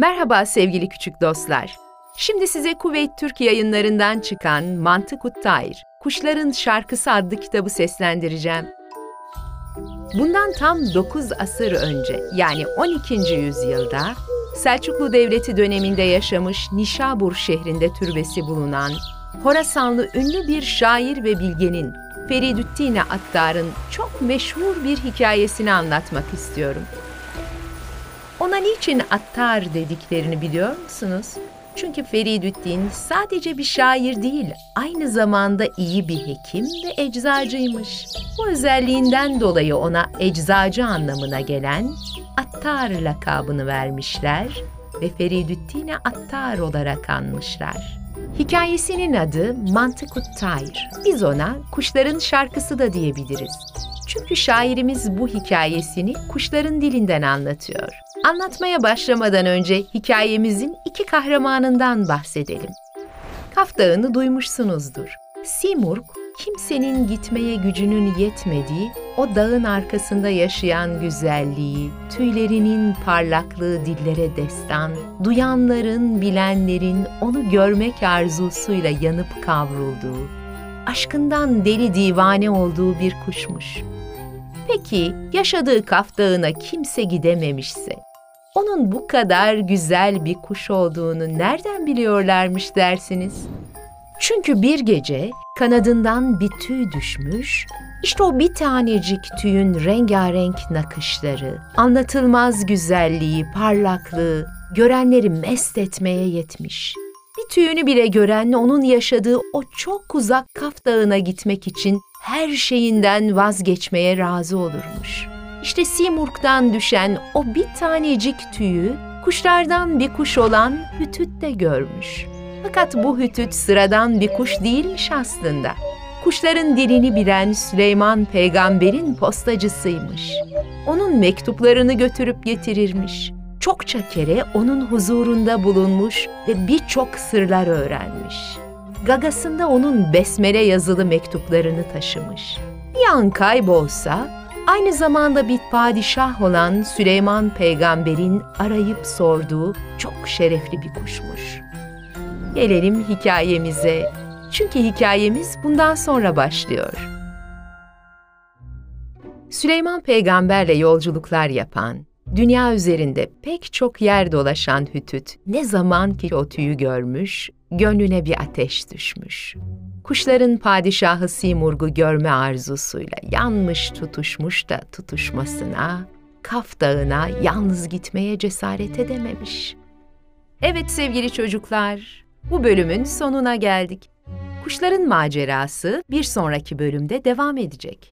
Merhaba sevgili küçük dostlar. Şimdi size Kuveyt Türk yayınlarından çıkan Mantık Uttayr, Kuşların Şarkısı adlı kitabı seslendireceğim. Bundan tam 9 asır önce yani 12. yüzyılda Selçuklu Devleti döneminde yaşamış Nişabur şehrinde türbesi bulunan Horasanlı ünlü bir şair ve bilgenin Feridüddin Attar'ın çok meşhur bir hikayesini anlatmak istiyorum. Ona niçin Attar dediklerini biliyor musunuz? Çünkü Feridüddin sadece bir şair değil, aynı zamanda iyi bir hekim ve eczacıymış. Bu özelliğinden dolayı ona eczacı anlamına gelen Attar lakabını vermişler ve Feridüddin'e Attar olarak anmışlar. Hikayesinin adı Mantıkut Tayr. Biz ona kuşların şarkısı da diyebiliriz. Çünkü şairimiz bu hikayesini kuşların dilinden anlatıyor. Anlatmaya başlamadan önce hikayemizin iki kahramanından bahsedelim. Kaf Dağı'nı duymuşsunuzdur. Simurg, kimsenin gitmeye gücünün yetmediği o dağın arkasında yaşayan güzelliği, tüylerinin parlaklığı dillere destan, duyanların, bilenlerin onu görmek arzusuyla yanıp kavrulduğu, aşkından deli divane olduğu bir kuşmuş. Peki yaşadığı Kaf Dağı'na kimse gidememişse, onun bu kadar güzel bir kuş olduğunu nereden biliyorlarmış dersiniz? Çünkü bir gece kanadından bir tüy düşmüş, işte o bir tanecik tüyün rengarenk nakışları, anlatılmaz güzelliği, parlaklığı, görenleri mest etmeye yetmiş. Bir tüyünü bile gören onun yaşadığı o çok uzak Kaf Dağı'na gitmek için her şeyinden vazgeçmeye razı olurmuş. İşte Simurg'dan düşen o bir tanecik tüyü kuşlardan bir kuş olan Hütüt de görmüş. Fakat bu Hütüt sıradan bir kuş değilmiş aslında. Kuşların dilini bilen Süleyman peygamberin postacısıymış. Onun mektuplarını götürüp getirirmiş. Çokça kere onun huzurunda bulunmuş ve birçok sırlar öğrenmiş. Gagasında onun besmele yazılı mektuplarını taşımış. Bir an kaybolsa aynı zamanda bir padişah olan Süleyman peygamberin arayıp sorduğu çok şerefli bir kuşmuş. Gelelim hikayemize. Çünkü hikayemiz bundan sonra başlıyor. Süleyman peygamberle yolculuklar yapan, dünya üzerinde pek çok yer dolaşan Hütüt ne zaman ki o tüyü görmüş, gönlüne bir ateş düşmüş. Kuşların padişahı Simurg'u görme arzusuyla yanmış tutuşmuş da tutuşmasına, Kaf Dağı'na yalnız gitmeye cesaret edememiş. Evet sevgili çocuklar, bu bölümün sonuna geldik. Kuşların macerası bir sonraki bölümde devam edecek.